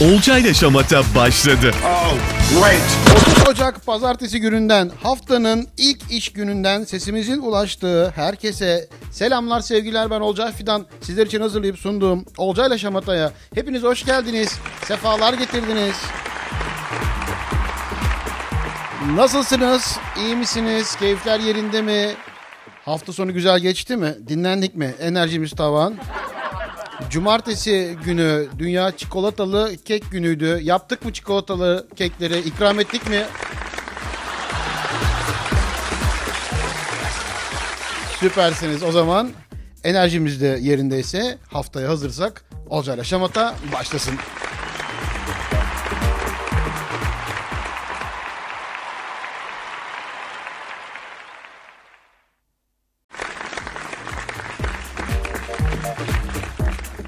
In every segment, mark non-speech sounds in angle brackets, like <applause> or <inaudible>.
Olcay ile Şamata başladı. Oh, great. 30 Ocak pazartesi gününden haftanın ilk iş gününden sesimizin ulaştığı herkese selamlar sevgiler ben Olcay Fidan. Sizler için hazırlayıp sunduğum Olcayla Şamata'ya hepiniz hoş geldiniz. Sefalar getirdiniz. Nasılsınız? İyi misiniz? Keyifler yerinde mi? Hafta sonu güzel geçti mi? Dinlendik mi? Enerjimiz tavan. Cumartesi günü Dünya Çikolatalı Kek Günü'ydü. Yaptık mı çikolatalı kekleri? İkram ettik mi? Süpersiniz. O zaman enerjimiz de yerindeyse haftaya hazırsak Olcayla Şamata başlasın.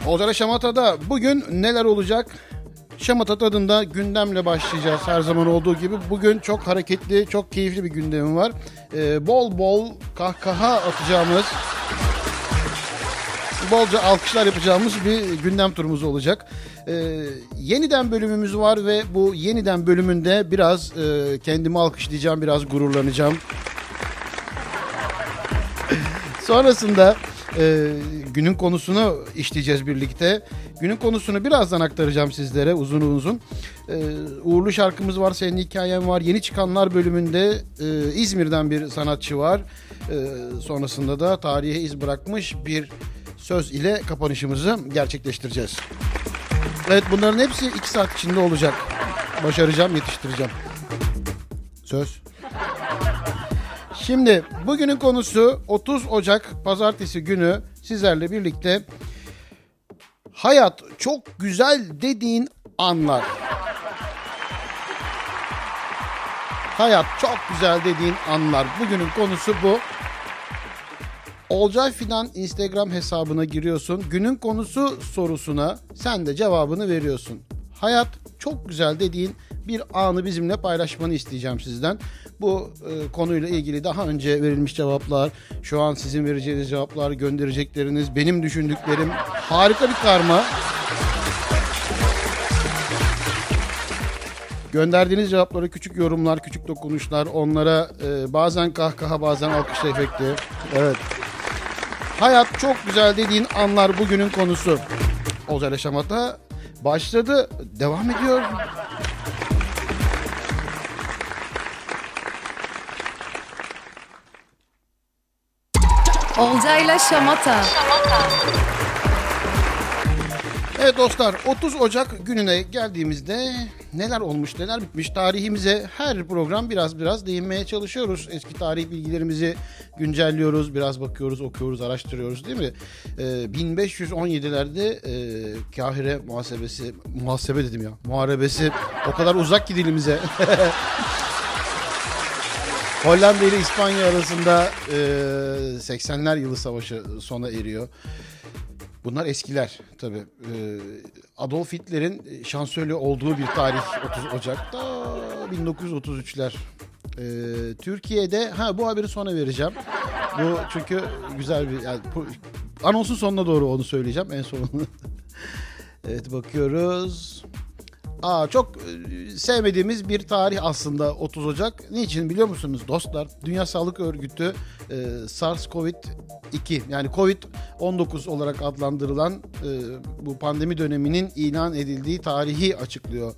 Olcayla Şamata'da bugün neler olacak? Şamata tadında gündemle başlayacağız her zaman olduğu gibi. Bugün çok hareketli, çok keyifli bir gündemim var. Ee, bol bol kahkaha atacağımız, bolca alkışlar yapacağımız bir gündem turumuz olacak. Ee, yeniden bölümümüz var ve bu yeniden bölümünde biraz e, kendimi alkışlayacağım, biraz gururlanacağım. <laughs> Sonrasında e, günün konusunu işleyeceğiz birlikte. Günün konusunu birazdan aktaracağım sizlere uzun uzun. E, uğurlu şarkımız var, senin hikayen var. Yeni çıkanlar bölümünde e, İzmir'den bir sanatçı var. E, sonrasında da tarihe iz bırakmış bir söz ile kapanışımızı gerçekleştireceğiz. Evet bunların hepsi iki saat içinde olacak. Başaracağım, yetiştireceğim. Söz. Şimdi bugünün konusu 30 Ocak pazartesi günü sizlerle birlikte hayat çok güzel dediğin anlar. Hayat çok güzel dediğin anlar. Bugünün konusu bu. Olcay Fidan Instagram hesabına giriyorsun. Günün konusu sorusuna sen de cevabını veriyorsun. Hayat çok güzel dediğin bir anı bizimle paylaşmanı isteyeceğim sizden. Bu e, konuyla ilgili daha önce verilmiş cevaplar, şu an sizin vereceğiniz cevaplar, gönderecekleriniz, benim düşündüklerim harika bir karma. Gönderdiğiniz cevaplara küçük yorumlar, küçük dokunuşlar, onlara e, bazen kahkaha, bazen alkış efekti. Evet. Hayat çok güzel dediğin anlar bugünün konusu. Olcay Yaşamat'a başladı, devam ediyor. Olcayla Şamata. Evet dostlar 30 Ocak gününe geldiğimizde neler olmuş neler bitmiş tarihimize her program biraz biraz değinmeye çalışıyoruz. Eski tarih bilgilerimizi güncelliyoruz biraz bakıyoruz okuyoruz araştırıyoruz değil mi? Ee, 1517'lerde e, Kahire muhasebesi muhasebe dedim ya muharebesi o kadar uzak ki dilimize. <laughs> Hollanda ile İspanya arasında e, 80'ler yılı savaşı sona eriyor. Bunlar eskiler tabii. Ee, Adolf Hitler'in şansölye olduğu bir tarih 30 Ocak'ta 1933'ler. Ee, Türkiye'de ha bu haberi sonra vereceğim. Bu çünkü güzel bir yani, anonsun sonuna doğru onu söyleyeceğim en sonunu. <laughs> evet bakıyoruz. Aa çok e, sevmediğimiz bir tarih aslında 30 Ocak. Niçin biliyor musunuz dostlar? Dünya Sağlık Örgütü e, SARS-CoV-2 yani COVID-19 olarak adlandırılan e, bu pandemi döneminin ilan edildiği tarihi açıklıyor.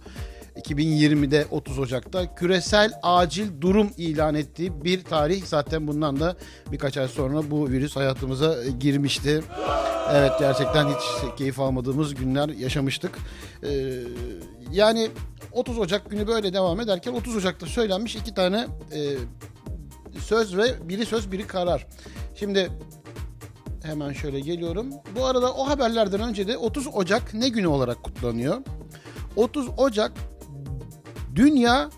2020'de 30 Ocak'ta küresel acil durum ilan ettiği bir tarih. Zaten bundan da birkaç ay sonra bu virüs hayatımıza girmişti. Evet gerçekten hiç keyif almadığımız günler yaşamıştık. Ee, yani 30 Ocak günü böyle devam ederken 30 Ocak'ta söylenmiş iki tane e, söz ve biri söz biri karar. Şimdi hemen şöyle geliyorum. Bu arada o haberlerden önce de 30 Ocak ne günü olarak kutlanıyor? 30 Ocak Dünya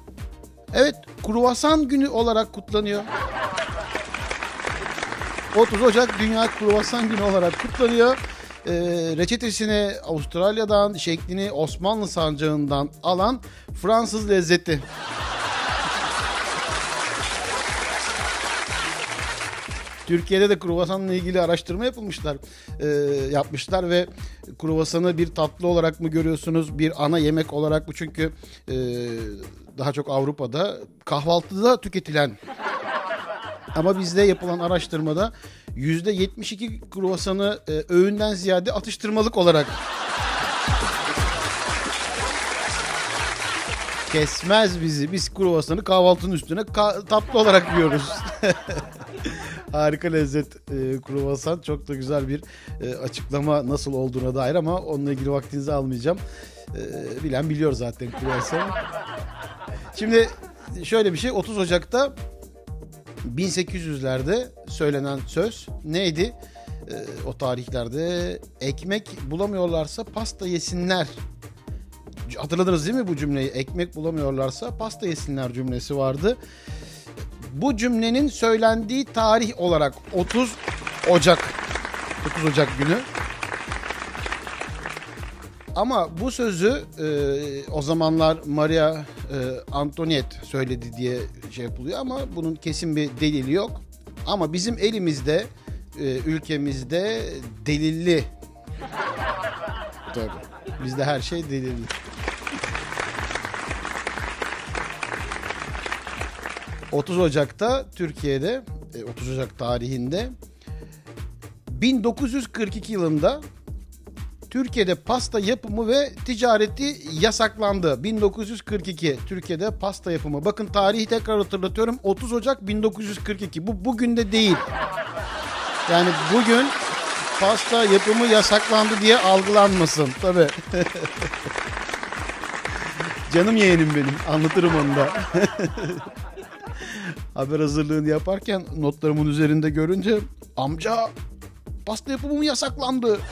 evet kruvasan günü olarak kutlanıyor. 30 Ocak Dünya Kruvasan Günü olarak kutlanıyor. Ee, reçetesini Avustralya'dan, şeklini Osmanlı sancağından alan Fransız lezzeti. Türkiye'de de kruvasanla ilgili araştırma yapılmışlar, e, yapmışlar ve kruvasanı bir tatlı olarak mı görüyorsunuz, bir ana yemek olarak mı? Çünkü e, daha çok Avrupa'da kahvaltıda tüketilen <laughs> ama bizde yapılan araştırmada %72 kruvasanı e, öğünden ziyade atıştırmalık olarak kesmez bizi. Biz kruvasanı kahvaltının üstüne ka- tatlı olarak yiyoruz. <laughs> Harika lezzet e, kruvasan. Çok da güzel bir e, açıklama nasıl olduğuna dair ama onunla ilgili vaktinizi almayacağım. E, bilen biliyor zaten kruvasan. Şimdi şöyle bir şey 30 Ocak'ta 1800'lerde söylenen söz neydi? Ee, o tarihlerde ekmek bulamıyorlarsa pasta yesinler. Hatırladınız değil mi bu cümleyi? Ekmek bulamıyorlarsa pasta yesinler cümlesi vardı. Bu cümlenin söylendiği tarih olarak 30 Ocak 30 Ocak günü. Ama bu sözü e, o zamanlar Maria e, Antoniette söyledi diye şey yapılıyor ama bunun kesin bir delili yok. Ama bizim elimizde, e, ülkemizde delilli. Tabii. Bizde her şey delilli. ...30 Ocak'ta Türkiye'de... e, ...30 Ocak tarihinde... ...1942 yılında... Türkiye'de pasta yapımı ve ticareti yasaklandı. 1942 Türkiye'de pasta yapımı. Bakın tarihi tekrar hatırlatıyorum. 30 Ocak 1942. Bu bugün de değil. Yani bugün pasta yapımı yasaklandı diye algılanmasın. Tabii. <laughs> Canım yeğenim benim. Anlatırım onu da. <laughs> Haber hazırlığını yaparken notlarımın üzerinde görünce amca pasta yapımı mı yasaklandı? <laughs>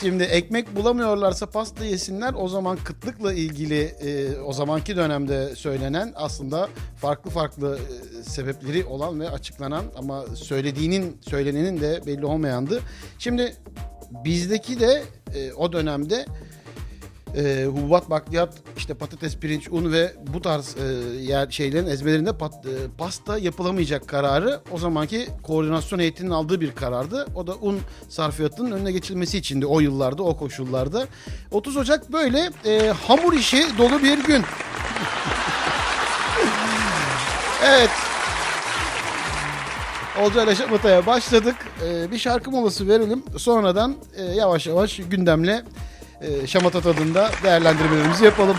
Şimdi ekmek bulamıyorlarsa pasta yesinler. O zaman kıtlıkla ilgili e, o zamanki dönemde söylenen aslında farklı farklı e, sebepleri olan ve açıklanan ama söylediğinin söylenenin de belli olmayandı. Şimdi bizdeki de e, o dönemde e, hububat, bakliyat, işte patates, pirinç, un ve bu tarz e, yer şeylerin ezmelerinde pat, e, pasta yapılamayacak kararı o zamanki koordinasyon heyetinin aldığı bir karardı. O da un sarfiyatının önüne geçilmesi içindi o yıllarda, o koşullarda. 30 Ocak böyle e, hamur işi dolu bir gün. <laughs> evet. Olcay ile Şamata'ya başladık. E, bir şarkı molası verelim. Sonradan e, yavaş yavaş gündemle e, şamata tadında değerlendirmelerimizi yapalım.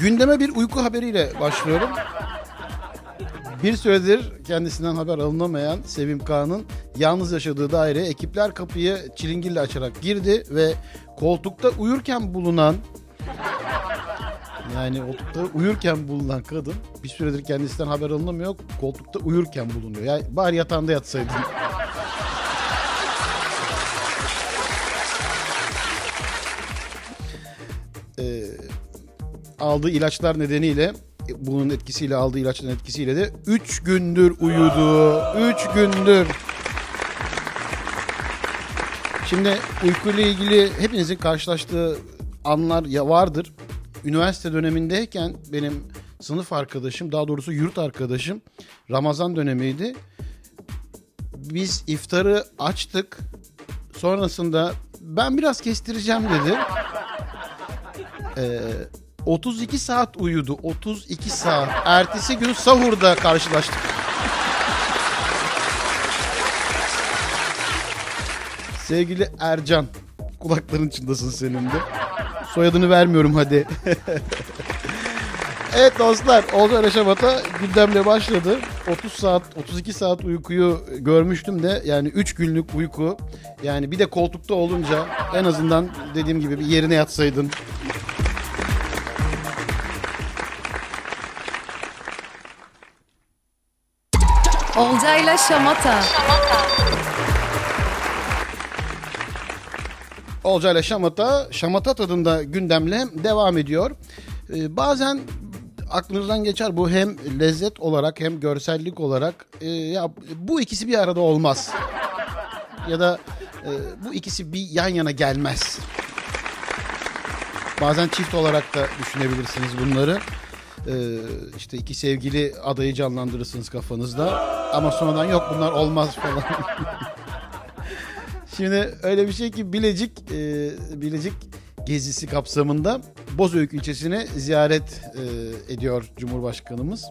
Gündeme bir uyku haberiyle başlıyorum. Bir süredir kendisinden haber alınamayan Sevim Kağan'ın yalnız yaşadığı daireye ekipler kapıyı çilingirle açarak girdi ve koltukta uyurken bulunan yani koltukta uyurken bulunan kadın bir süredir kendisinden haber alınamıyor. Koltukta uyurken bulunuyor. Yani bari yatağında yatsaydın. <laughs> Ee, aldığı ilaçlar nedeniyle bunun etkisiyle aldığı ilaçların etkisiyle de 3 gündür uyudu. 3 gündür. Şimdi uykuyla ilgili hepinizin karşılaştığı anlar ya vardır. Üniversite dönemindeyken benim sınıf arkadaşım, daha doğrusu yurt arkadaşım Ramazan dönemiydi. Biz iftarı açtık. Sonrasında ben biraz kestireceğim dedi. Ee, 32 saat uyudu. 32 saat. Ertesi gün sahurda karşılaştık. Sevgili Ercan. Kulakların içindesin senin de. Soyadını vermiyorum hadi. <laughs> evet dostlar. Olcay Reşabat'a gündemle başladı. 30 saat, 32 saat uykuyu görmüştüm de yani 3 günlük uyku. Yani bir de koltukta olunca en azından dediğim gibi bir yerine yatsaydın. Olcayla Şamata. Olcay ile Şamata, Şamata tadında gündemle devam ediyor. Ee, bazen aklınızdan geçer bu hem lezzet olarak hem görsellik olarak e, ya bu ikisi bir arada olmaz. Ya da e, bu ikisi bir yan yana gelmez. Bazen çift olarak da düşünebilirsiniz bunları. Ee, işte iki sevgili adayı canlandırırsınız kafanızda. Ama sonradan yok bunlar olmaz falan. <laughs> Şimdi öyle bir şey ki Bilecik e, Bilecik gezisi kapsamında Bozüyük ilçesine ziyaret e, ediyor Cumhurbaşkanımız.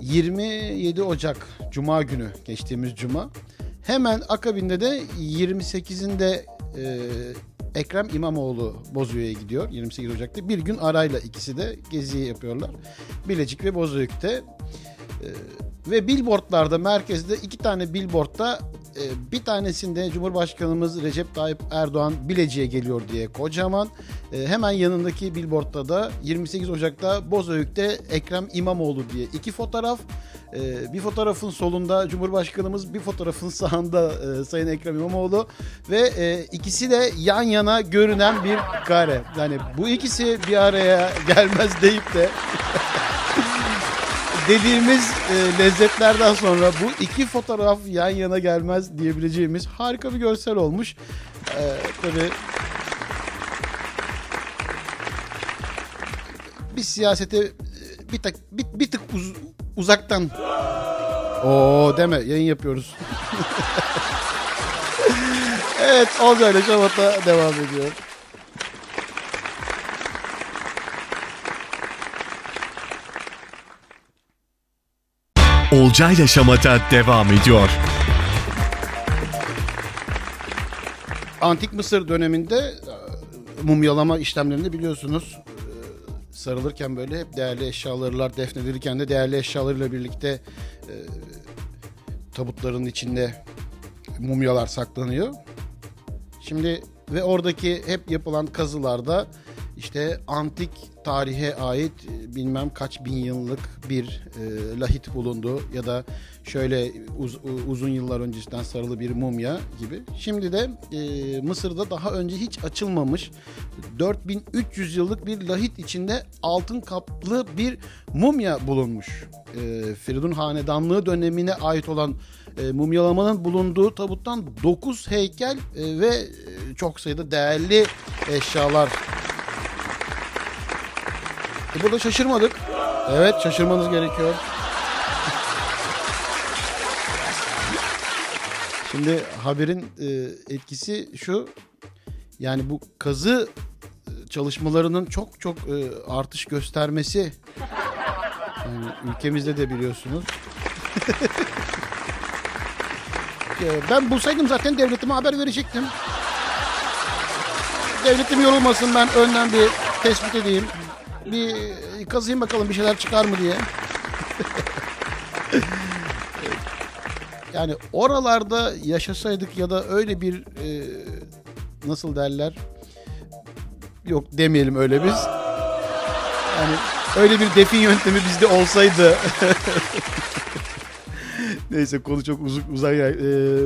27 Ocak Cuma günü geçtiğimiz Cuma. Hemen akabinde de 28'inde e, Ekrem İmamoğlu Bozüyük'e gidiyor 28 Ocak'ta. Bir gün arayla ikisi de geziyi yapıyorlar. Bilecik ve Bozüyük'te. E, ve billboardlarda merkezde iki tane billboardda e, bir tanesinde Cumhurbaşkanımız Recep Tayyip Erdoğan Bilecik'e geliyor diye kocaman. E, hemen yanındaki billboardda da 28 Ocak'ta Bozüyük'te Ekrem İmamoğlu diye iki fotoğraf. E, bir fotoğrafın solunda Cumhurbaşkanımız, bir fotoğrafın sağında e, Sayın Ekrem İmamoğlu ve e, ikisi de yan yana görünen bir kare. Yani bu ikisi bir araya <laughs> gelmez deyip de <laughs> dediğimiz e, lezzetlerden sonra bu iki fotoğraf yan yana gelmez diyebileceğimiz harika bir görsel olmuş. E, tabii biz siyasete e, bir, tak, bir, bir tık uz- uzaktan o deme yayın yapıyoruz. <laughs> evet Olcayla Şabat'a devam ediyor. Olcayla Şamata devam ediyor. Antik Mısır döneminde e, mumyalama işlemlerinde biliyorsunuz e, sarılırken böyle hep değerli eşyalarlar defnedilirken de değerli eşyalarıyla birlikte e, tabutların içinde mumyalar saklanıyor. Şimdi ve oradaki hep yapılan kazılarda işte antik tarihe ait e, bilmem kaç bin yıllık bir e, lahit bulundu ya da şöyle uz- uzun yıllar öncesinden sarılı bir mumya gibi. Şimdi de e, Mısır'da daha önce hiç açılmamış 4300 yıllık bir lahit içinde altın kaplı bir mumya bulunmuş. E, Firidun Hanedanlığı dönemine ait olan e, mumyalamanın bulunduğu tabuttan 9 heykel e, ve e, çok sayıda değerli eşyalar e burada şaşırmadık. Evet şaşırmanız gerekiyor. Şimdi haberin e, etkisi şu. Yani bu kazı e, çalışmalarının çok çok artış göstermesi. Yani ülkemizde de biliyorsunuz. <laughs> Ben bulsaydım zaten devletime haber verecektim. Devletim yorulmasın ben önden bir tespit edeyim bir kazıyım bakalım bir şeyler çıkar mı diye. yani oralarda yaşasaydık ya da öyle bir e, nasıl derler yok demeyelim öyle biz. Yani öyle bir defin yöntemi bizde olsaydı <laughs> Neyse konu çok uzun, uzay, e,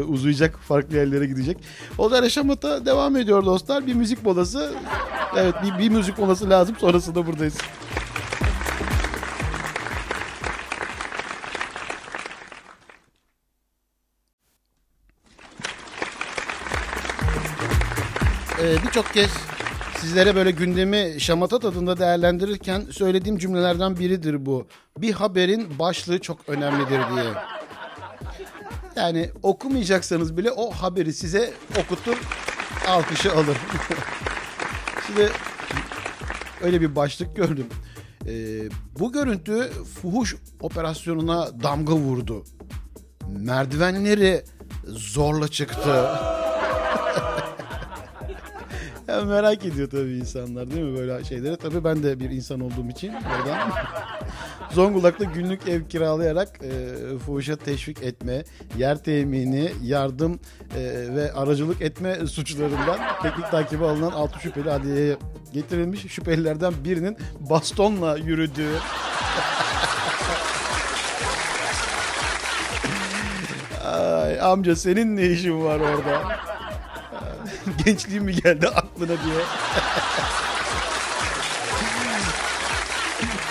uzayacak, farklı yerlere gidecek. Oda Reşamat'a devam ediyor dostlar. Bir müzik molası. Evet bir, bir müzik molası lazım. Sonrasında buradayız. Ee, Birçok kez sizlere böyle gündemi şamata tadında değerlendirirken söylediğim cümlelerden biridir bu. Bir haberin başlığı çok önemlidir diye. Yani okumayacaksanız bile o haberi size okutur, alkışı alır. <laughs> Şimdi öyle bir başlık gördüm. Ee, bu görüntü fuhuş operasyonuna damga vurdu. Merdivenleri zorla çıktı. Ya merak ediyor tabii insanlar değil mi böyle şeyleri. Tabii ben de bir insan olduğum için oradan <laughs> Zonguldak'ta günlük ev kiralayarak e, fuhuşa teşvik etme, yer temini, yardım e, ve aracılık etme suçlarından teknik takibi alınan 6 şüpheli adliyeye getirilmiş. Şüphelilerden birinin bastonla yürüdüğü <laughs> Ay, amca senin ne işin var orada? <laughs> Gençliğim mi geldi aklına diye. <laughs>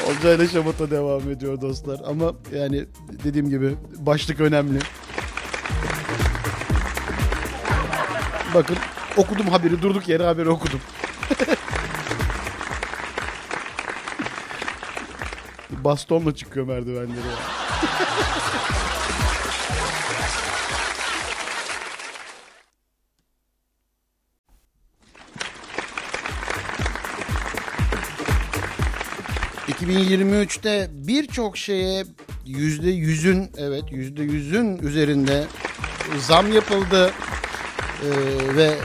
Olcayla şamata devam ediyor dostlar. Ama yani dediğim gibi başlık önemli. Bakın okudum haberi durduk yere haberi okudum. <laughs> Bastonla çıkıyor merdivenleri. ...2023'te birçok şeye yüzde yüzün evet yüzde yüzün üzerinde zam yapıldı Ee, ve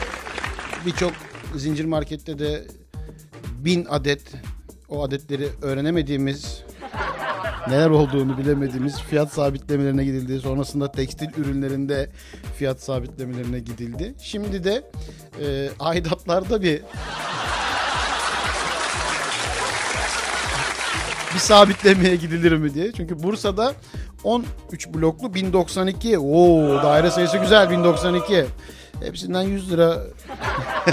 birçok zincir markette de bin adet o adetleri öğrenemediğimiz neler olduğunu bilemediğimiz fiyat sabitlemelerine gidildi. Sonrasında tekstil ürünlerinde fiyat sabitlemelerine gidildi. Şimdi de e, aidatlarda bir bir sabitlemeye gidilir mi diye. Çünkü Bursa'da 13 bloklu 1092. Oo daire sayısı güzel 1092. Hepsinden 100 lira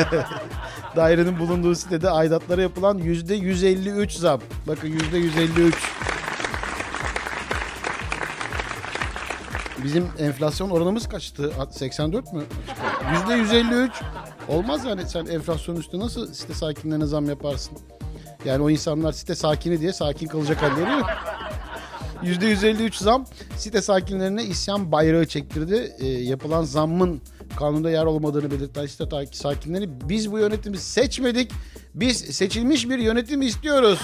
<laughs> dairenin bulunduğu sitede aidatlara yapılan yüzde 153 zam. Bakın yüzde 153. Bizim enflasyon oranımız kaçtı? 84 mü? Yüzde 153. Olmaz yani sen enflasyon üstü nasıl site sakinlerine zam yaparsın? Yani o insanlar site sakini diye sakin kalacak halleri yok. <laughs> %153 zam site sakinlerine isyan bayrağı çektirdi. E, yapılan zammın kanunda yer olmadığını belirten site sakinleri biz bu yönetimi seçmedik. Biz seçilmiş bir yönetim istiyoruz.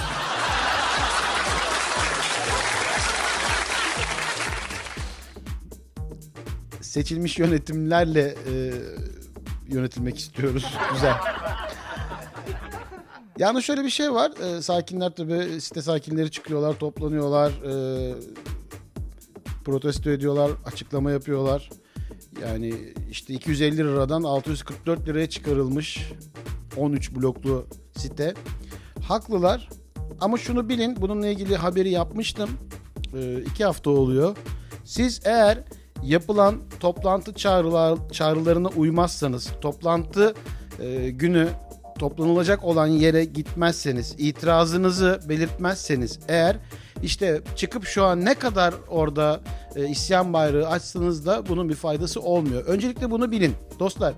Seçilmiş yönetimlerle e, yönetilmek istiyoruz. Güzel. Yani şöyle bir şey var. E, sakinler tabii site sakinleri çıkıyorlar, toplanıyorlar. E, protesto ediyorlar, açıklama yapıyorlar. Yani işte 250 liradan 644 liraya çıkarılmış 13 bloklu site. Haklılar ama şunu bilin bununla ilgili haberi yapmıştım. E, iki hafta oluyor. Siz eğer yapılan toplantı çağrılar, çağrılarına uymazsanız, toplantı e, günü toplanılacak olan yere gitmezseniz, itirazınızı belirtmezseniz eğer işte çıkıp şu an ne kadar orada e, isyan bayrağı açsanız da bunun bir faydası olmuyor. Öncelikle bunu bilin dostlar.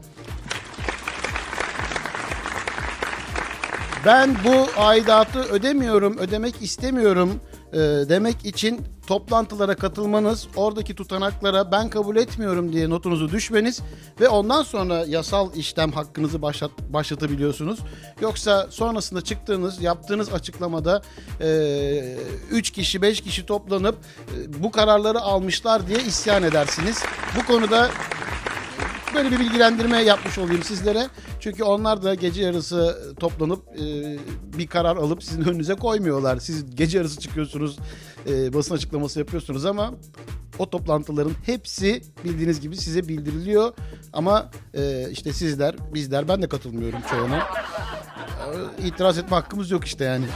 Ben bu aidatı ödemiyorum, ödemek istemiyorum e, demek için toplantılara katılmanız, oradaki tutanaklara ben kabul etmiyorum diye notunuzu düşmeniz ve ondan sonra yasal işlem hakkınızı başlat, başlatabiliyorsunuz. Yoksa sonrasında çıktığınız, yaptığınız açıklamada 3 kişi, 5 kişi toplanıp e, bu kararları almışlar diye isyan edersiniz. Bu konuda böyle bir bilgilendirme yapmış olayım sizlere. Çünkü onlar da gece yarısı toplanıp e, bir karar alıp sizin önünüze koymuyorlar. Siz gece yarısı çıkıyorsunuz, e, basın açıklaması yapıyorsunuz ama o toplantıların hepsi bildiğiniz gibi size bildiriliyor. Ama e, işte sizler, bizler, ben de katılmıyorum çoğuna. E, İtiraz etme hakkımız yok işte yani. <laughs>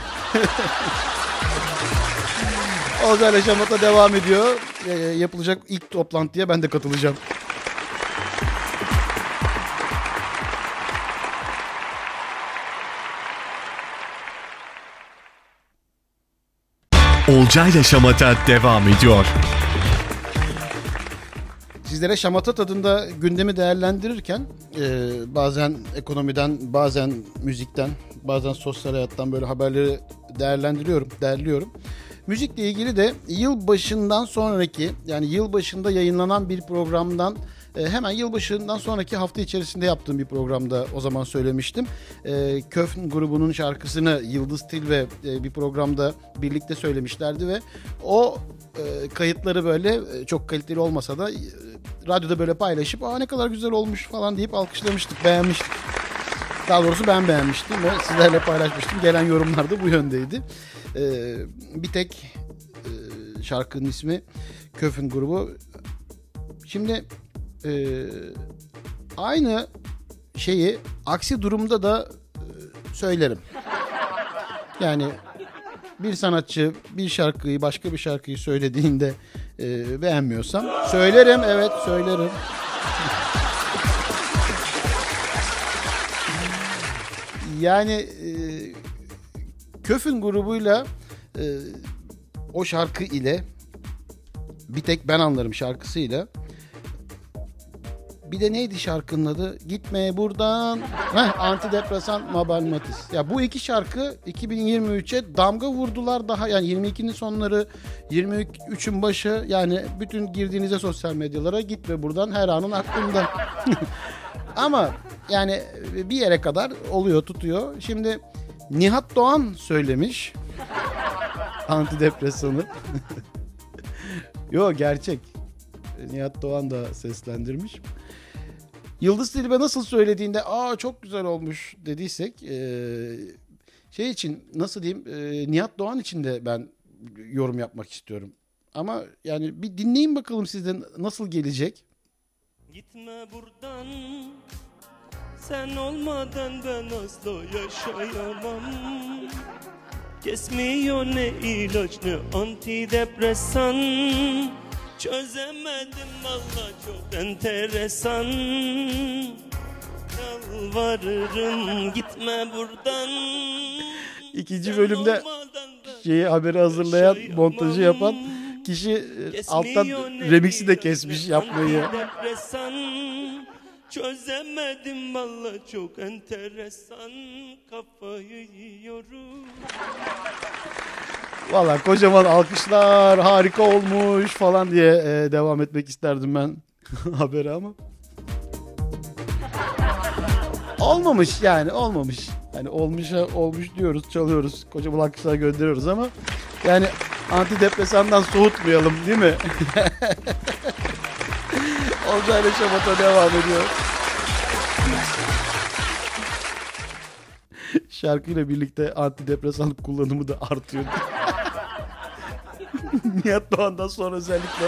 Olcayla Şamata devam ediyor. E, yapılacak ilk toplantıya ben de katılacağım. Olcayla Şamata devam ediyor. Sizlere şamata tadında gündemi değerlendirirken e, bazen ekonomiden, bazen müzikten, bazen sosyal hayattan böyle haberleri değerlendiriyorum, değerliyorum. Müzikle ilgili de yıl başından sonraki yani yıl başında yayınlanan bir programdan e, hemen yılbaşından sonraki hafta içerisinde yaptığım bir programda o zaman söylemiştim. E, Köfn grubunun şarkısını Yıldız Tilbe e, bir programda birlikte söylemişlerdi ve o e, kayıtları böyle e, çok kaliteli olmasa da radyoda böyle paylaşıp Aa, ne kadar güzel olmuş falan deyip alkışlamıştık, beğenmiştik. Daha doğrusu ben beğenmiştim ve sizlerle paylaşmıştım. Gelen yorumlar da bu yöndeydi. Bir tek şarkının ismi Köfün grubu. Şimdi e, aynı şeyi aksi durumda da e, söylerim. Yani bir sanatçı bir şarkıyı başka bir şarkıyı söylediğinde e, beğenmiyorsam söylerim evet söylerim. Yani e, Köfün grubuyla e, o şarkı ile bir tek ben anlarım şarkısıyla. Bir de neydi şarkının adı? Gitme buradan. Heh, antidepresan Mabel Matiz. Ya bu iki şarkı 2023'e damga vurdular daha yani 22'nin sonları 23'ün başı yani bütün girdiğinizde sosyal medyalara gitme buradan her anın aklında. <laughs> Ama yani bir yere kadar oluyor tutuyor. Şimdi Nihat Doğan söylemiş antidepresanı. <laughs> Yo gerçek. Nihat Doğan da seslendirmiş. Yıldız Tilbe nasıl söylediğinde aa çok güzel olmuş dediysek eee, şey için nasıl diyeyim eee, Nihat Doğan için de ben yorum yapmak istiyorum. Ama yani bir dinleyin bakalım sizden nasıl gelecek. Gitme buradan Sen olmadan ben asla yaşayamam Kesmiyor ne ilaç ne antidepresan Çözemedim valla çok enteresan. Yalvarırım gitme buradan. İkinci bölümde şeyi haberi hazırlayan, montajı yapan kişi e, alttan remix'i de kesmiş yapmayı. Çözemedim valla çok enteresan. Kafayı yiyorum Valla kocaman alkışlar harika olmuş falan diye e, devam etmek isterdim ben <laughs> haberi ama. Olmamış yani olmamış. Hani olmuşa olmuş diyoruz çalıyoruz kocaman alkışlar gönderiyoruz ama yani antidepresandan soğutmayalım değil mi? <laughs> Olcayla şamata devam ediyor. Şarkıyla birlikte antidepresan kullanımı da artıyor. <laughs> Nihat Doğan'dan sonra özellikle.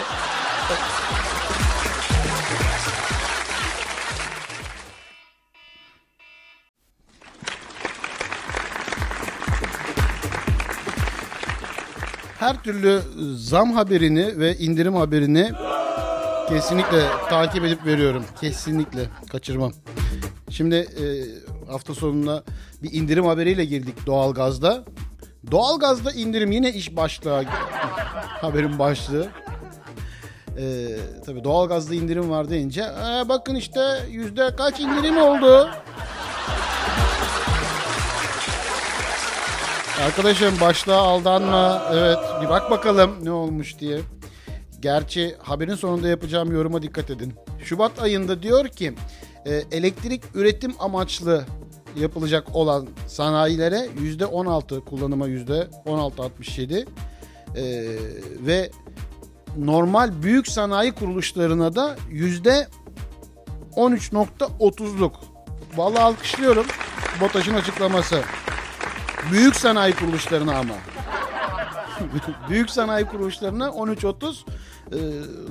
Her türlü zam haberini ve indirim haberini kesinlikle takip edip veriyorum. Kesinlikle kaçırmam. Şimdi e, hafta sonuna bir indirim haberiyle girdik doğalgazda. Doğalgazda indirim yine iş başlığı. Haberin başlığı. Ee, tabii doğalgazda indirim var deyince "Aa, bakın işte yüzde kaç indirim oldu. Arkadaşım başlığa aldanma. Evet bir bak bakalım ne olmuş diye. Gerçi haberin sonunda yapacağım yoruma dikkat edin. Şubat ayında diyor ki e, elektrik üretim amaçlı yapılacak olan sanayilere yüzde 16 kullanıma yüzde 16.67 e, ve normal büyük sanayi kuruluşlarına da yüzde 13.30'luk. Vallahi alkışlıyorum. BOTAŞ'ın açıklaması. Büyük sanayi kuruluşlarına ama. <laughs> Büyük sanayi kuruluşlarına 13.30 e,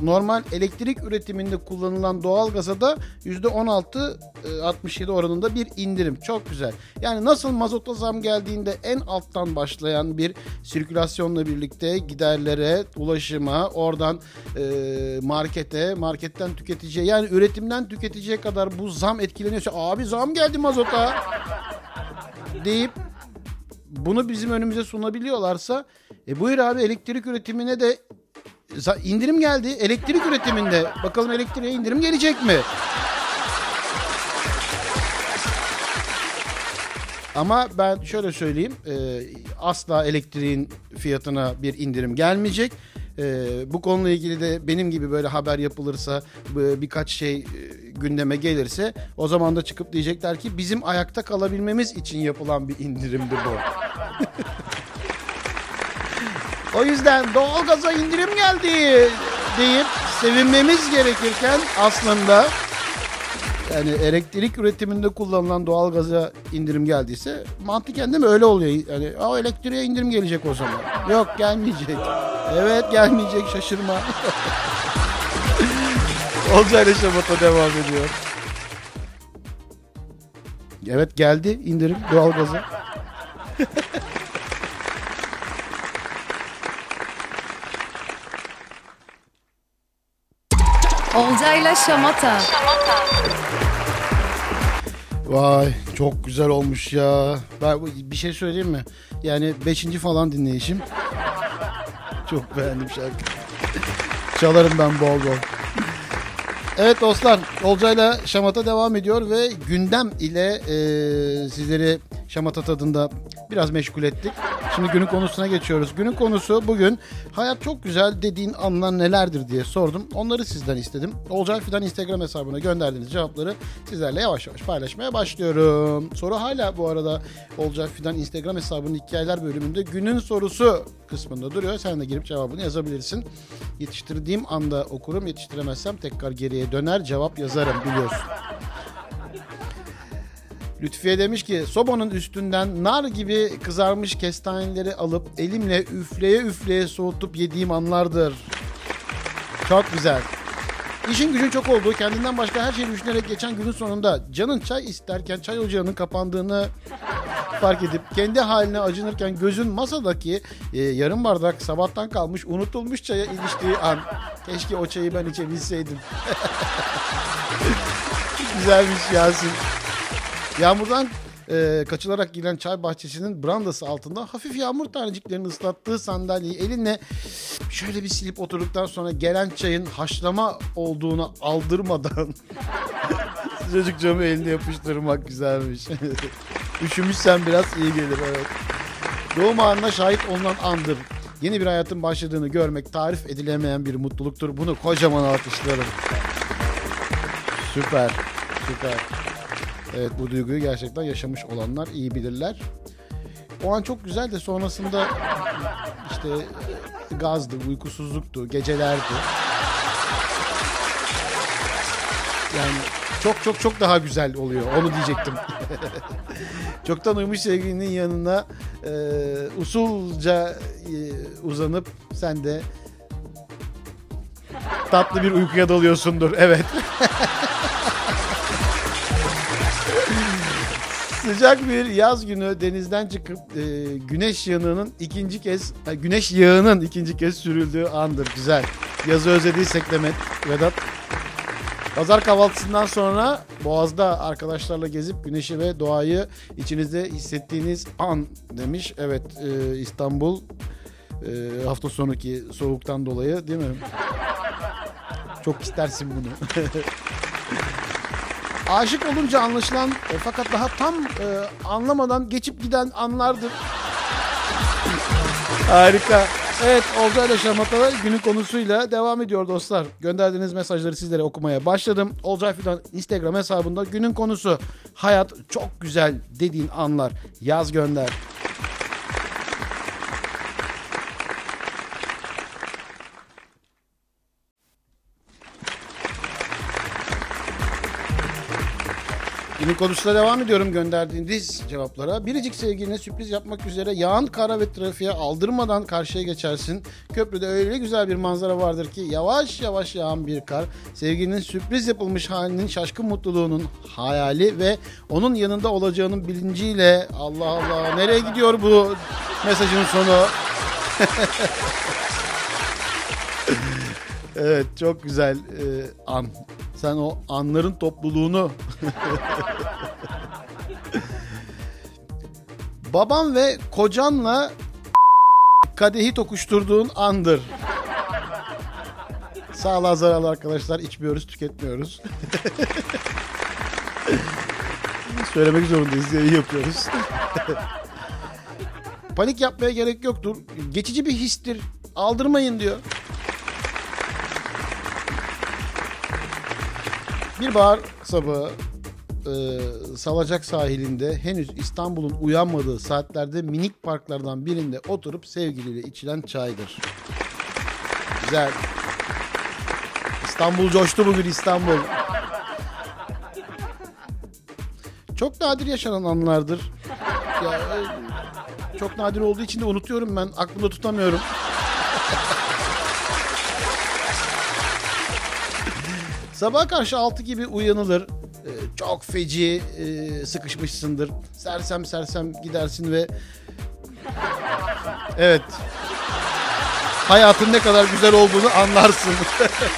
normal elektrik üretiminde kullanılan doğalgaza da %16-67 oranında bir indirim. Çok güzel. Yani nasıl mazota zam geldiğinde en alttan başlayan bir sirkülasyonla birlikte giderlere, ulaşıma, oradan e, markete, marketten tüketiciye yani üretimden tüketiciye kadar bu zam etkileniyorsa abi zam geldi mazota deyip bunu bizim önümüze sunabiliyorlarsa e buyur abi elektrik üretimine de indirim geldi. Elektrik üretiminde bakalım elektriğe indirim gelecek mi? Ama ben şöyle söyleyeyim. e, asla elektriğin fiyatına bir indirim gelmeyecek. E, bu konuyla ilgili de benim gibi böyle haber yapılırsa birkaç şey e, gündeme gelirse o zaman da çıkıp diyecekler ki bizim ayakta kalabilmemiz için yapılan bir indirimdi bu. <laughs> O yüzden doğalgaza indirim geldi deyip sevinmemiz gerekirken aslında yani elektrik üretiminde kullanılan doğalgaza indirim geldiyse mantıken değil mi öyle oluyor. Yani o elektriğe indirim gelecek o zaman. Yok gelmeyecek. Evet gelmeyecek şaşırma. <laughs> Olcayla Şabat'a devam ediyor. Evet geldi indirim doğalgaza. <laughs> Olcayla Şamata. Vay çok güzel olmuş ya. Ben bir şey söyleyeyim mi? Yani 5. falan dinleyişim. Çok beğendim şarkı. Çalarım ben bol bol. Evet dostlar, Olcay'la Şamata devam ediyor ve gündem ile e, sizleri Şamata tadında biraz meşgul ettik. Şimdi günün konusuna geçiyoruz. Günün konusu bugün hayat çok güzel dediğin anlar nelerdir diye sordum. Onları sizden istedim. Olcay Fidan Instagram hesabına gönderdiğiniz cevapları sizlerle yavaş yavaş paylaşmaya başlıyorum. Soru hala bu arada Olcay Fidan Instagram hesabının hikayeler bölümünde günün sorusu kısmında duruyor. Sen de girip cevabını yazabilirsin. Yetiştirdiğim anda okurum. Yetiştiremezsem tekrar geriye döner cevap yazarım biliyorsun. Lütfiye demiş ki sobanın üstünden nar gibi kızarmış kestaneleri alıp elimle üfleye üfleye soğutup yediğim anlardır. Çok güzel. İşin gücün çok olduğu, kendinden başka her şeyi düşünerek geçen günün sonunda canın çay isterken çay ocağının kapandığını fark edip kendi haline acınırken gözün masadaki e, yarım bardak sabahtan kalmış unutulmuş çaya iliştiği an. Keşke o çayı ben içebilseydim. <laughs> Güzelmiş Yasin. Yağmurdan e, kaçılarak giren çay bahçesinin brandası altında hafif yağmur taneciklerini ıslattığı sandalyeyi elinle şöyle bir silip oturduktan sonra gelen çayın haşlama olduğunu aldırmadan <laughs> sıcacık camı elinde yapıştırmak güzelmiş. <laughs> Üşümüşsen biraz iyi gelir evet. Doğum anına şahit olunan andır. Yeni bir hayatın başladığını görmek tarif edilemeyen bir mutluluktur. Bunu kocaman alkışlarım. Süper. Süper. Evet bu duyguyu gerçekten yaşamış olanlar iyi bilirler. O an çok güzel de sonrasında işte gazdı, uykusuzluktu, gecelerdi. Yani çok çok çok daha güzel oluyor. Onu diyecektim. <laughs> Çoktan uyumuş sevgilinin yanına e, usulca e, uzanıp sen de tatlı bir uykuya dalıyorsundur. Evet. <laughs> Sıcak bir yaz günü denizden çıkıp e, güneş yanığının ikinci kez güneş yağının ikinci kez sürüldüğü andır. Güzel. Yazı özlediysek Demet Vedat. Pazar kahvaltısından sonra Boğaz'da arkadaşlarla gezip güneşi ve doğayı içinizde hissettiğiniz an demiş. Evet e, İstanbul e, hafta sonuki soğuktan dolayı değil mi? Çok istersin bunu. <laughs> Aşık olunca anlaşılan e, fakat daha tam e, anlamadan geçip giden anlardır. Harika. Evet Olcay ile Şamatalı günün konusuyla devam ediyor dostlar. Gönderdiğiniz mesajları sizlere okumaya başladım. Olcay Fidan Instagram hesabında günün konusu hayat çok güzel dediğin anlar. Yaz gönder. Günün konusuna devam ediyorum gönderdiğiniz cevaplara. Biricik sevgiline sürpriz yapmak üzere yağan kara ve trafiğe aldırmadan karşıya geçersin. Köprüde öyle güzel bir manzara vardır ki yavaş yavaş yağan bir kar. Sevgilinin sürpriz yapılmış halinin şaşkın mutluluğunun hayali ve onun yanında olacağının bilinciyle Allah Allah nereye gidiyor bu mesajın sonu? <laughs> evet çok güzel e, an. Sen o anların topluluğunu Babam ve kocanla kadehi tokuşturduğun andır. Sağlığa zararlı arkadaşlar içmiyoruz, tüketmiyoruz. <laughs> Söylemek zorundayız, yayın yapıyoruz. Panik yapmaya gerek yoktur. Geçici bir histir. Aldırmayın diyor. Bir bahar sabahı e, Salacak sahilinde henüz İstanbul'un uyanmadığı saatlerde minik parklardan birinde oturup sevgiliyle içilen çaydır. Güzel. İstanbul coştu bugün İstanbul. Çok nadir yaşanan anlardır. Ya, e, çok nadir olduğu için de unutuyorum ben. Aklımda tutamıyorum. Sabah karşı 6 gibi uyanılır. Ee, çok feci e, sıkışmışsındır. Sersem sersem gidersin ve evet hayatın ne kadar güzel olduğunu anlarsın.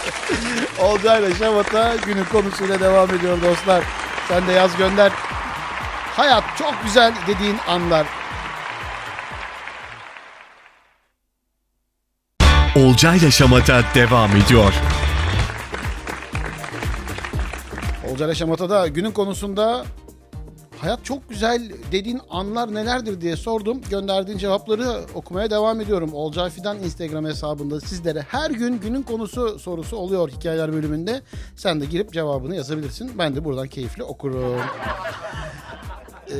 <laughs> Olcayla Şamata günün konusuyla devam ediyor dostlar. Sen de yaz gönder. Hayat çok güzel dediğin anlar. Olcayla Şamata devam ediyor. Olcay Şamata'da günün konusunda hayat çok güzel dediğin anlar nelerdir diye sordum. Gönderdiğin cevapları okumaya devam ediyorum. Olcay Fidan Instagram hesabında sizlere her gün günün konusu sorusu oluyor hikayeler bölümünde. Sen de girip cevabını yazabilirsin. Ben de buradan keyifli okurum. <laughs> Ee,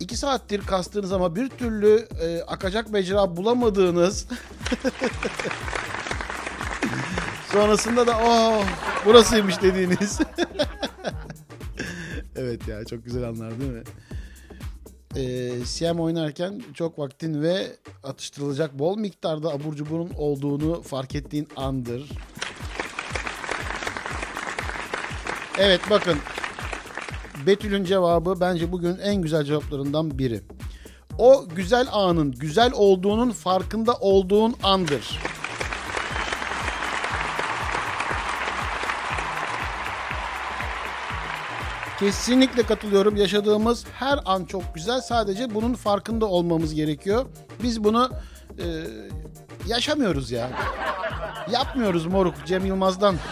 iki saattir kastığınız ama bir türlü e, akacak mecra bulamadığınız <laughs> sonrasında da oh burasıymış dediğiniz <laughs> evet ya çok güzel anlar değil mi? Ee, CM oynarken çok vaktin ve atıştırılacak bol miktarda abur cuburun olduğunu fark ettiğin andır. Evet bakın Betül'ün cevabı bence bugün en güzel cevaplarından biri. O güzel anın güzel olduğunun farkında olduğun andır. Kesinlikle katılıyorum. Yaşadığımız her an çok güzel. Sadece bunun farkında olmamız gerekiyor. Biz bunu e, yaşamıyoruz ya. Yapmıyoruz moruk Cem Yılmaz'dan. <laughs>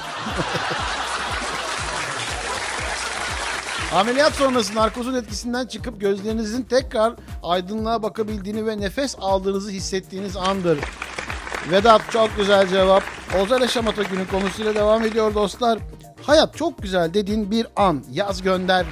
Ameliyat sonrası narkozun etkisinden çıkıp gözlerinizin tekrar aydınlığa bakabildiğini ve nefes aldığınızı hissettiğiniz andır. Vedat çok güzel cevap. Olcay Şamata günü konusuyla devam ediyor dostlar. Hayat çok güzel dediğin bir an. Yaz gönder.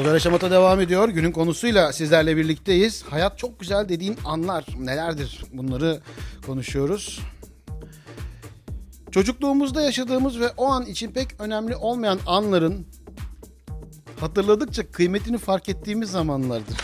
Olcay Şamata devam ediyor. Günün konusuyla sizlerle birlikteyiz. Hayat çok güzel dediğin anlar nelerdir? Bunları konuşuyoruz. Çocukluğumuzda yaşadığımız ve o an için pek önemli olmayan anların hatırladıkça kıymetini fark ettiğimiz zamanlardır.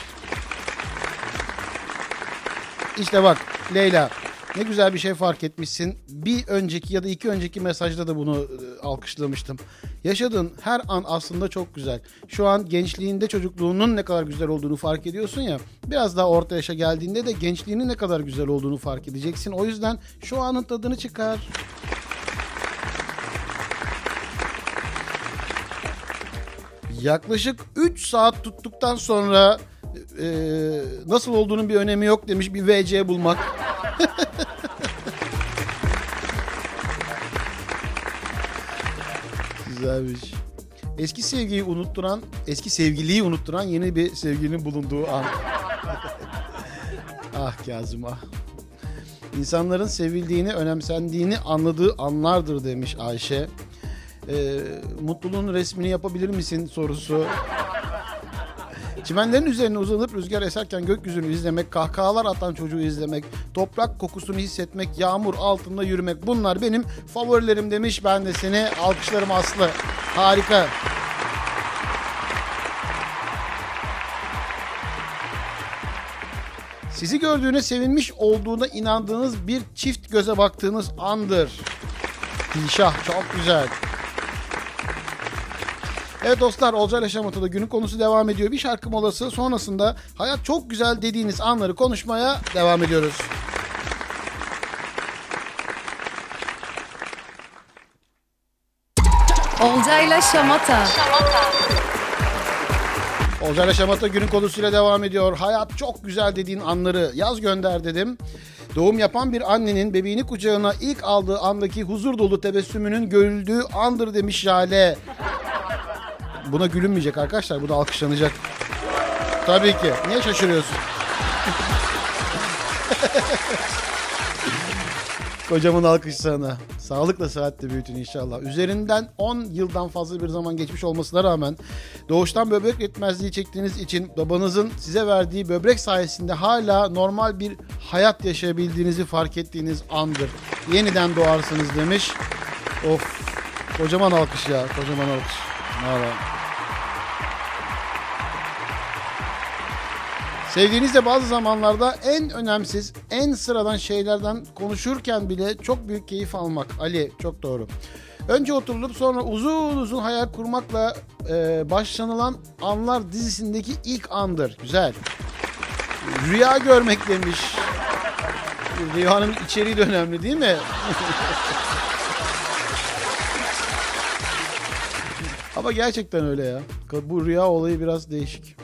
İşte bak Leyla ne güzel bir şey fark etmişsin. Bir önceki ya da iki önceki mesajda da bunu e, alkışlamıştım. Yaşadığın her an aslında çok güzel. Şu an gençliğinde çocukluğunun ne kadar güzel olduğunu fark ediyorsun ya. Biraz daha orta yaşa geldiğinde de gençliğinin ne kadar güzel olduğunu fark edeceksin. O yüzden şu anın tadını çıkar. Yaklaşık 3 saat tuttuktan sonra e, nasıl olduğunun bir önemi yok demiş bir VC bulmak. <laughs> Güzelmiş. Eski sevgiyi unutturan, eski sevgiliyi unutturan yeni bir sevgilinin bulunduğu an. <laughs> ah Kazım ah. İnsanların sevildiğini, önemsendiğini anladığı anlardır demiş Ayşe. Ee, mutluluğun resmini yapabilir misin sorusu. Çimenlerin üzerine uzanıp rüzgar eserken gökyüzünü izlemek, kahkahalar atan çocuğu izlemek, toprak kokusunu hissetmek, yağmur altında yürümek bunlar benim favorilerim demiş. Ben de seni alkışlarım Aslı. Harika. Sizi gördüğüne sevinmiş olduğuna inandığınız bir çift göze baktığınız andır. Dilşah çok güzel. Evet dostlar Olcay Yaşamatı'da günün konusu devam ediyor. Bir şarkı molası sonrasında hayat çok güzel dediğiniz anları konuşmaya devam ediyoruz. Olcayla Şamata. Olcay Yaşamata günün konusuyla devam ediyor. Hayat çok güzel dediğin anları yaz gönder dedim. Doğum yapan bir annenin bebeğini kucağına ilk aldığı andaki huzur dolu tebessümünün görüldüğü andır demiş Jale. Buna gülünmeyecek arkadaşlar. Bu da alkışlanacak. Tabii ki. Niye şaşırıyorsun? <laughs> Kocaman alkış sana. Sağlıkla sıhhatle büyütün inşallah. Üzerinden 10 yıldan fazla bir zaman geçmiş olmasına rağmen doğuştan böbrek yetmezliği çektiğiniz için babanızın size verdiği böbrek sayesinde hala normal bir hayat yaşayabildiğinizi fark ettiğiniz andır. Yeniden doğarsınız demiş. Of. Kocaman alkış ya. Kocaman alkış. Sevginiz de bazı zamanlarda en önemsiz, en sıradan şeylerden konuşurken bile çok büyük keyif almak. Ali çok doğru. Önce oturulup sonra uzun uzun hayal kurmakla e, başlanılan anlar dizisindeki ilk andır. Güzel. Rüya görmek demiş. Rüyanın içeriği de önemli değil mi? <laughs> Ama gerçekten öyle ya. Bu rüya olayı biraz değişik.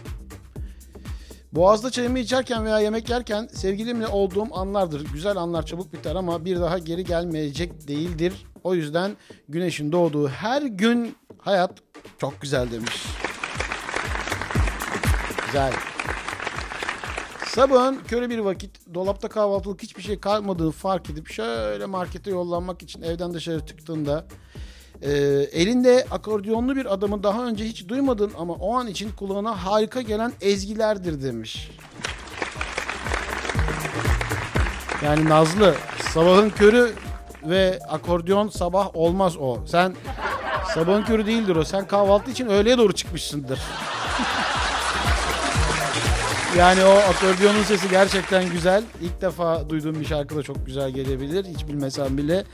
Boğazda çayımı içerken veya yemek yerken sevgilimle olduğum anlardır. Güzel anlar çabuk biter ama bir daha geri gelmeyecek değildir. O yüzden güneşin doğduğu her gün hayat çok güzel demiş. Güzel. Sabahın körü bir vakit dolapta kahvaltılık hiçbir şey kalmadığını fark edip şöyle markete yollanmak için evden dışarı çıktığında e, elinde akordiyonlu bir adamı daha önce hiç duymadın ama o an için kulağına harika gelen ezgilerdir demiş. Yani Nazlı sabahın körü ve akordiyon sabah olmaz o. Sen sabahın körü değildir o. Sen kahvaltı için öğleye doğru çıkmışsındır. <laughs> Yani o akordiyonun sesi gerçekten güzel. İlk defa duyduğum bir şarkı da çok güzel gelebilir. Hiç bilmesem bile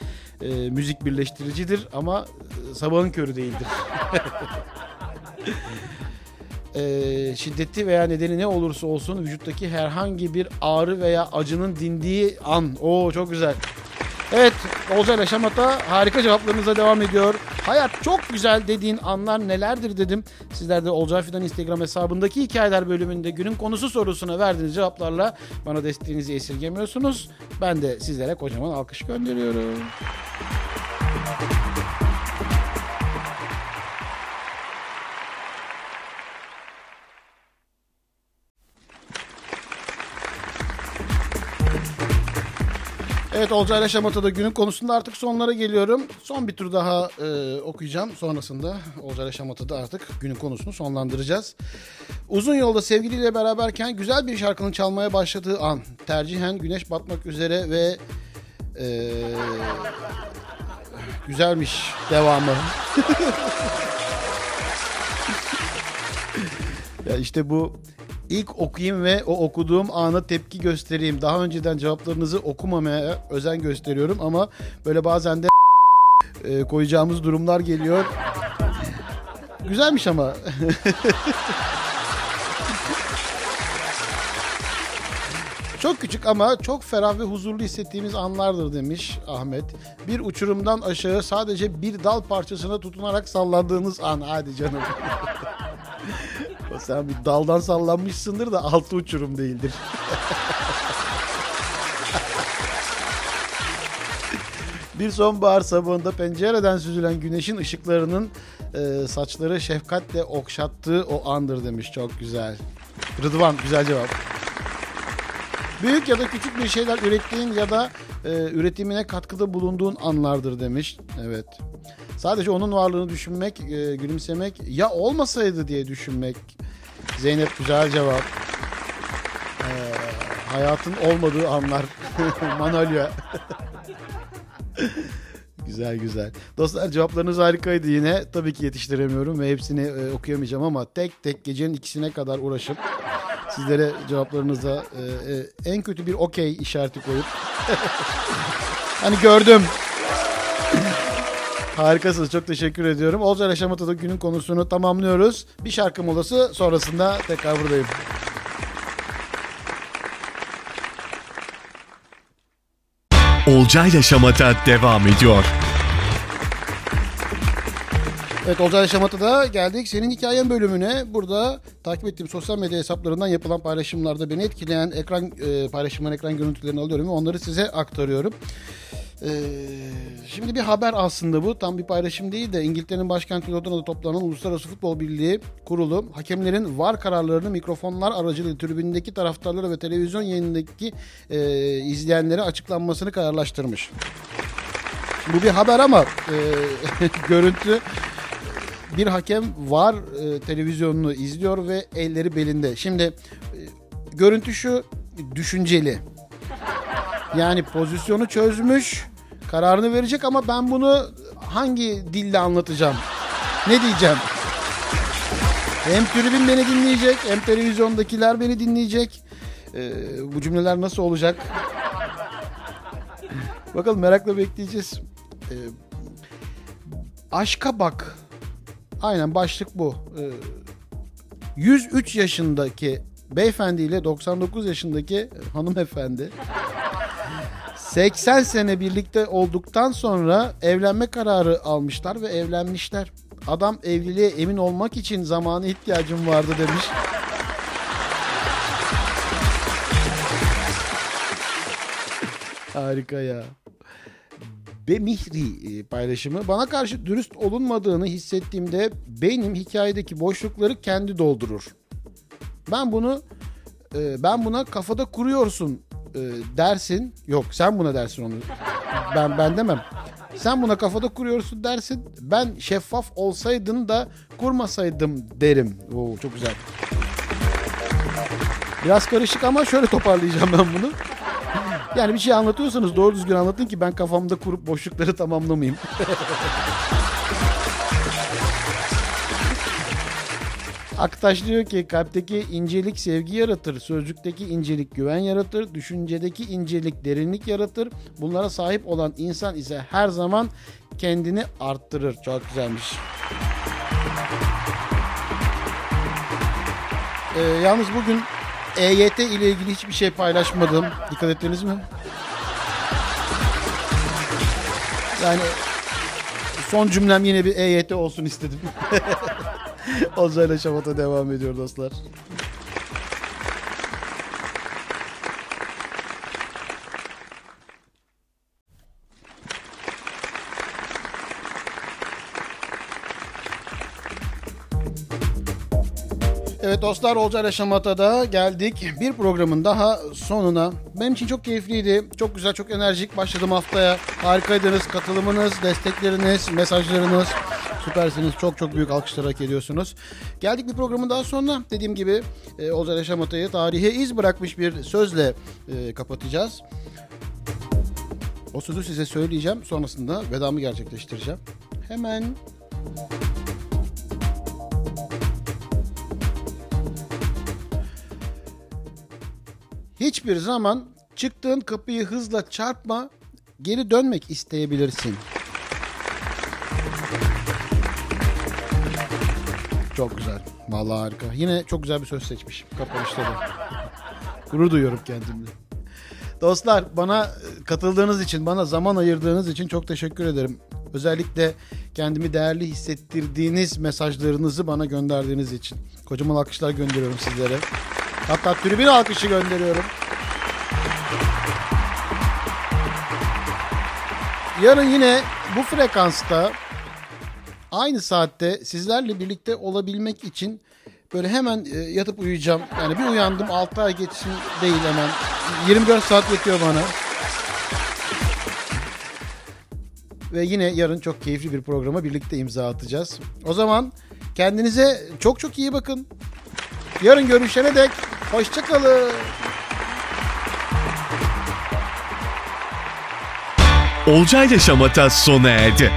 e, müzik birleştiricidir ama e, sabahın körü değildir. <laughs> e, şiddeti veya nedeni ne olursa olsun vücuttaki herhangi bir ağrı veya acının dindiği an. Oo çok güzel. Evet Olcay ile harika cevaplarınıza devam ediyor. Hayat çok güzel dediğin anlar nelerdir dedim. Sizler de Olcay Fidan Instagram hesabındaki hikayeler bölümünde günün konusu sorusuna verdiğiniz cevaplarla bana desteğinizi esirgemiyorsunuz. Ben de sizlere kocaman alkış gönderiyorum. Evet Olcay ile Şamata'da günün konusunda artık sonlara geliyorum. Son bir tur daha e, okuyacağım. Sonrasında Olcay ile Şamata'da artık günün konusunu sonlandıracağız. Uzun yolda sevgiliyle beraberken güzel bir şarkının çalmaya başladığı an. Tercihen güneş batmak üzere ve e, güzelmiş devamı. <laughs> ya işte bu İlk okuyayım ve o okuduğum ana tepki göstereyim. Daha önceden cevaplarınızı okumamaya özen gösteriyorum ama böyle bazen de e, koyacağımız durumlar geliyor. Güzelmiş ama. <laughs> Çok küçük ama çok ferah ve huzurlu hissettiğimiz anlardır demiş Ahmet. Bir uçurumdan aşağı sadece bir dal parçasına tutunarak sallandığınız an. Hadi canım. <laughs> Sen bir daldan sallanmışsındır da altı uçurum değildir. bir sonbahar sabahında pencereden süzülen güneşin ışıklarının e, saçları şefkatle okşattığı o andır demiş. Çok güzel. Rıdvan güzel cevap. Büyük ya da küçük bir şeyler ürettiğin ya da e, üretimine katkıda bulunduğun anlardır demiş. Evet. Sadece onun varlığını düşünmek, e, gülümsemek ya olmasaydı diye düşünmek. Zeynep güzel cevap. E, hayatın olmadığı anlar. <laughs> Manolya. <laughs> güzel güzel. Dostlar cevaplarınız harikaydı yine. Tabii ki yetiştiremiyorum ve hepsini e, okuyamayacağım ama tek tek gecenin ikisine kadar uğraşıp sizlere cevaplarınıza e, e, en kötü bir okey işareti koyup <laughs> hani gördüm. <laughs> Harikasınız. Çok teşekkür ediyorum. Olcay Yaşamata'da günün konusunu tamamlıyoruz. Bir şarkı molası sonrasında tekrar buradayım. Olcay Şamata devam ediyor. Evet Olcay Şamata'da geldik senin hikayen bölümüne. Burada takip ettiğim sosyal medya hesaplarından yapılan paylaşımlarda beni etkileyen ekran e, paylaşımların ekran görüntülerini alıyorum ve onları size aktarıyorum. Ee, şimdi bir haber aslında bu. Tam bir paylaşım değil de İngiltere'nin başkenti Londra'da toplanan Uluslararası Futbol Birliği kurulu hakemlerin var kararlarını mikrofonlar aracılığıyla tribündeki taraftarlara ve televizyon yayınındaki e, izleyenlere açıklanmasını kararlaştırmış. Bu bir haber ama e, <laughs> görüntü bir hakem var e, televizyonunu izliyor ve elleri belinde. Şimdi e, görüntü şu düşünceli. Yani pozisyonu çözmüş, kararını verecek ama ben bunu hangi dille anlatacağım? Ne diyeceğim? Hem tribün beni dinleyecek, hem televizyondakiler beni dinleyecek. Ee, bu cümleler nasıl olacak? Bakalım merakla bekleyeceğiz. Ee, aşka bak. Aynen başlık bu. Ee, 103 yaşındaki beyefendi ile 99 yaşındaki hanımefendi 80 sene birlikte olduktan sonra evlenme kararı almışlar ve evlenmişler. Adam evliliğe emin olmak için zamanı ihtiyacım vardı demiş. Harika ya. Bemihri e, paylaşımı. Bana karşı dürüst olunmadığını hissettiğimde beynim hikayedeki boşlukları kendi doldurur. Ben bunu e, ben buna kafada kuruyorsun e, dersin. Yok sen buna dersin onu. Ben ben demem. Sen buna kafada kuruyorsun dersin. Ben şeffaf olsaydın da kurmasaydım derim. Oo çok güzel. Biraz karışık ama şöyle toparlayacağım ben bunu. Yani bir şey anlatıyorsanız doğru düzgün anlatın ki ben kafamda kurup boşlukları tamamlamayayım. <laughs> Aktaş diyor ki kalpteki incelik sevgi yaratır, sözcükteki incelik güven yaratır, düşüncedeki incelik derinlik yaratır. Bunlara sahip olan insan ise her zaman kendini arttırır. Çok güzelmiş. Ee, yalnız bugün EYT ile ilgili hiçbir şey paylaşmadım. Dikkat ettiniz mi? Yani son cümlem yine bir EYT olsun istedim. <laughs> Ozayla Şamat'a devam ediyor dostlar. Dostlar Olcay Şamata'da geldik. Bir programın daha sonuna. Benim için çok keyifliydi. Çok güzel, çok enerjik başladım haftaya. Harikaydınız. Katılımınız, destekleriniz, mesajlarınız. Süpersiniz. Çok çok büyük alkışlar hak ediyorsunuz. Geldik bir programın daha sonuna. Dediğim gibi e, Olcay Şamata'yı tarihe iz bırakmış bir sözle e, kapatacağız. O sözü size söyleyeceğim. Sonrasında vedamı gerçekleştireceğim. Hemen Hiçbir zaman çıktığın kapıyı hızla çarpma, geri dönmek isteyebilirsin. Çok güzel. Vallahi harika. Yine çok güzel bir söz seçmişim kapanışta da. Gurur duyuyorum kendimle. Dostlar bana katıldığınız için, bana zaman ayırdığınız için çok teşekkür ederim. Özellikle kendimi değerli hissettirdiğiniz mesajlarınızı bana gönderdiğiniz için. Kocaman alkışlar gönderiyorum sizlere. Hatta tribün alkışı gönderiyorum. Yarın yine bu frekansta aynı saatte sizlerle birlikte olabilmek için böyle hemen e, yatıp uyuyacağım. Yani bir uyandım 6 ay geçsin değil hemen. 24 saat yetiyor bana. Ve yine yarın çok keyifli bir programa birlikte imza atacağız. O zaman kendinize çok çok iyi bakın. Yarın görüşene dek hoşçakalın. Olcay ile Şamata sona erdi.